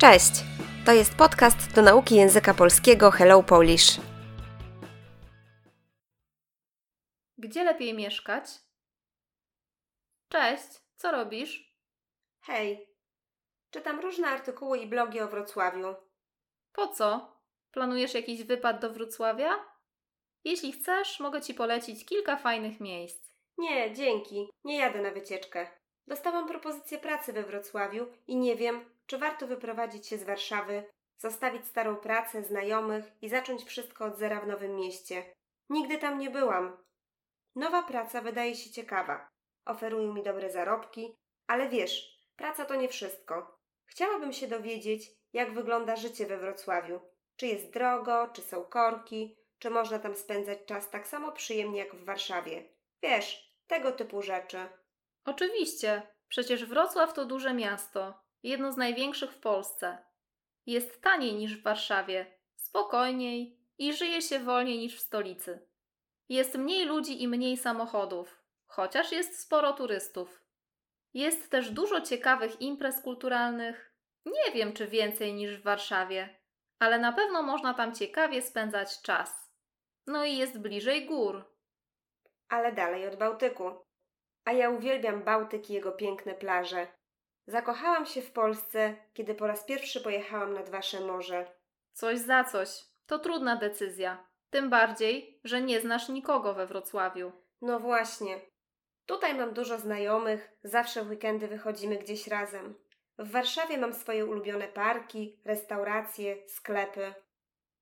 Cześć! To jest podcast do nauki języka polskiego Hello Polish. Gdzie lepiej mieszkać? Cześć, co robisz? Hej! Czytam różne artykuły i blogi o Wrocławiu. Po co? Planujesz jakiś wypad do Wrocławia? Jeśli chcesz, mogę ci polecić kilka fajnych miejsc. Nie, dzięki. Nie jadę na wycieczkę. Dostałam propozycję pracy we Wrocławiu i nie wiem, czy warto wyprowadzić się z Warszawy, zostawić starą pracę, znajomych i zacząć wszystko od zera w nowym mieście. Nigdy tam nie byłam. Nowa praca wydaje się ciekawa. Oferują mi dobre zarobki, ale wiesz, praca to nie wszystko. Chciałabym się dowiedzieć, jak wygląda życie we Wrocławiu. Czy jest drogo, czy są korki, czy można tam spędzać czas tak samo przyjemnie jak w Warszawie. Wiesz, tego typu rzeczy. Oczywiście, przecież Wrocław to duże miasto, jedno z największych w Polsce. Jest taniej niż w Warszawie, spokojniej i żyje się wolniej niż w stolicy. Jest mniej ludzi i mniej samochodów, chociaż jest sporo turystów. Jest też dużo ciekawych imprez kulturalnych. Nie wiem, czy więcej niż w Warszawie, ale na pewno można tam ciekawie spędzać czas. No i jest bliżej gór. Ale dalej od Bałtyku. A ja uwielbiam Bałtyk i jego piękne plaże. Zakochałam się w Polsce, kiedy po raz pierwszy pojechałam nad wasze morze. Coś za coś. To trudna decyzja. Tym bardziej, że nie znasz nikogo we Wrocławiu. No właśnie. Tutaj mam dużo znajomych, zawsze w weekendy wychodzimy gdzieś razem. W Warszawie mam swoje ulubione parki, restauracje, sklepy.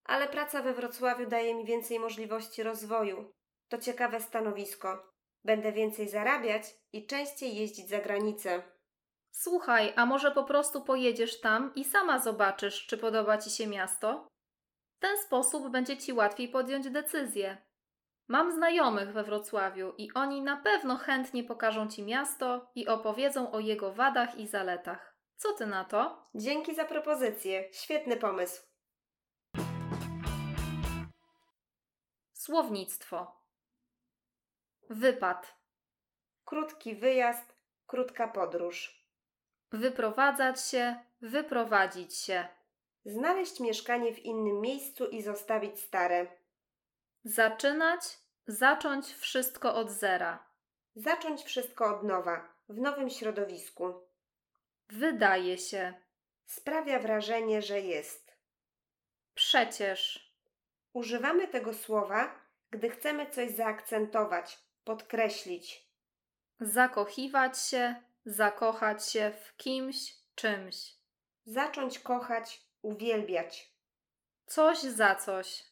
Ale praca we Wrocławiu daje mi więcej możliwości rozwoju. To ciekawe stanowisko. Będę więcej zarabiać i częściej jeździć za granicę. Słuchaj, a może po prostu pojedziesz tam i sama zobaczysz, czy podoba ci się miasto? W ten sposób będzie ci łatwiej podjąć decyzję. Mam znajomych we Wrocławiu i oni na pewno chętnie pokażą ci miasto i opowiedzą o jego wadach i zaletach. Co ty na to? Dzięki za propozycję. Świetny pomysł. Słownictwo. Wypad. Krótki wyjazd, krótka podróż. Wyprowadzać się, wyprowadzić się. Znaleźć mieszkanie w innym miejscu i zostawić stare. Zaczynać, zacząć wszystko od zera. Zacząć wszystko od nowa, w nowym środowisku. Wydaje się. Sprawia wrażenie, że jest. Przecież. Używamy tego słowa, gdy chcemy coś zaakcentować, podkreślić. Zakochiwać się, zakochać się w kimś, czymś. Zacząć kochać, uwielbiać. Coś za coś.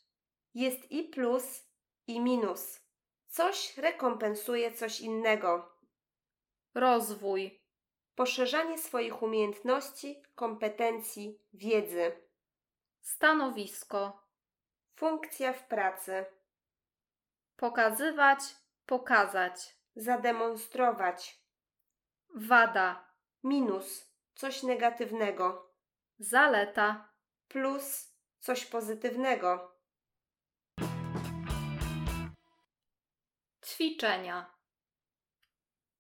Jest i plus, i minus. Coś rekompensuje coś innego. Rozwój. Poszerzanie swoich umiejętności, kompetencji, wiedzy. Stanowisko. Funkcja w pracy. Pokazywać, pokazać. Zademonstrować. Wada. Minus. Coś negatywnego. Zaleta. Plus. Coś pozytywnego. Ćwiczenia.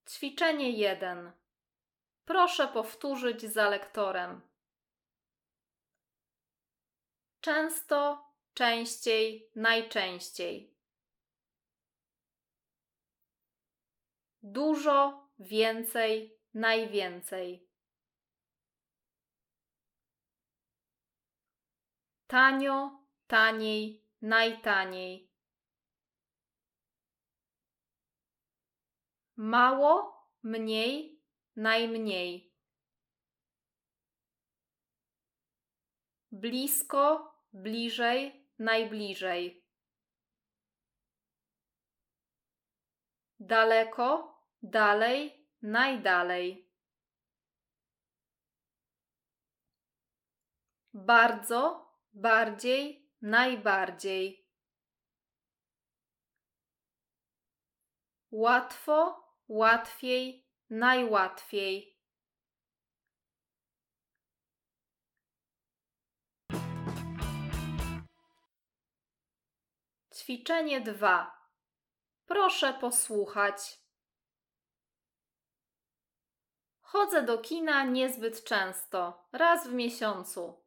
Ćwiczenie 1. Proszę powtórzyć za lektorem. Często, częściej, najczęściej. Dużo, więcej, najwięcej. Tanio, taniej, najtaniej. Mało, mniej, najmniej. Blisko, bliżej, najbliżej. Daleko, dalej, najdalej. Bardzo, bardziej, najbardziej. Łatwo, łatwiej, najłatwiej. Ćwiczenie 2. Proszę posłuchać. Chodzę do kina niezbyt często, raz w miesiącu.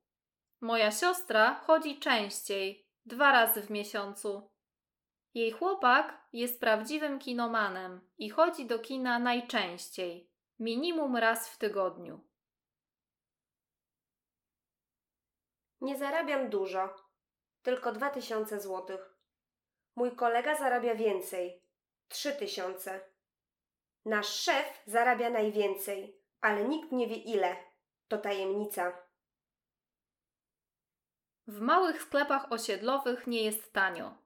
Moja siostra chodzi częściej, dwa razy w miesiącu. Jej chłopak jest prawdziwym kinomanem i chodzi do kina najczęściej, minimum raz w tygodniu. Nie zarabiam dużo, tylko dwa tysiące złotych. Mój kolega zarabia więcej, trzy tysiące. Nasz szef zarabia najwięcej, ale nikt nie wie ile. To tajemnica. W małych sklepach osiedlowych nie jest tanio.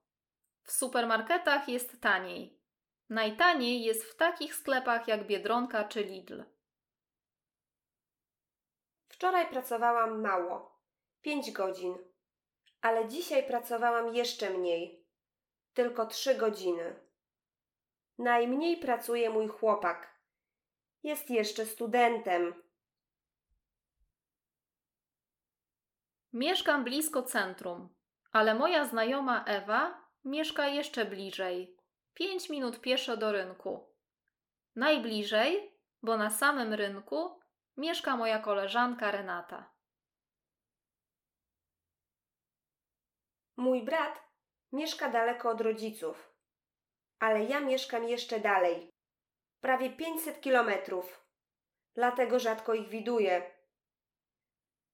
W supermarketach jest taniej. Najtaniej jest w takich sklepach jak Biedronka czy Lidl. Wczoraj pracowałam mało, pięć godzin, ale dzisiaj pracowałam jeszcze mniej, tylko trzy godziny. Najmniej pracuje mój chłopak. Jest jeszcze studentem. Mieszkam blisko centrum, ale moja znajoma Ewa mieszka jeszcze bliżej. Pięć minut pieszo do rynku. Najbliżej, bo na samym rynku mieszka moja koleżanka Renata. Mój brat mieszka daleko od rodziców, ale ja mieszkam jeszcze dalej, prawie 500 kilometrów, dlatego rzadko ich widuję.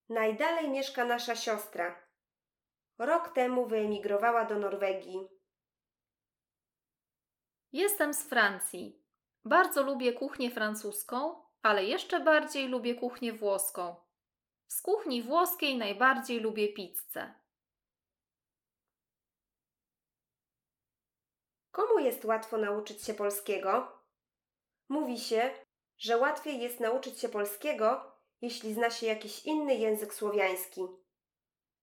Najdalej mieszka nasza siostra. Rok temu wyemigrowała do Norwegii. Jestem z Francji. Bardzo lubię kuchnię francuską, ale jeszcze bardziej lubię kuchnię włoską. Z kuchni włoskiej najbardziej lubię pizzę. Komu jest łatwo nauczyć się polskiego? Mówi się, że łatwiej jest nauczyć się polskiego, jeśli zna się jakiś inny język słowiański.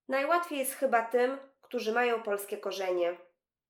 Najłatwiej jest chyba tym, którzy mają polskie korzenie.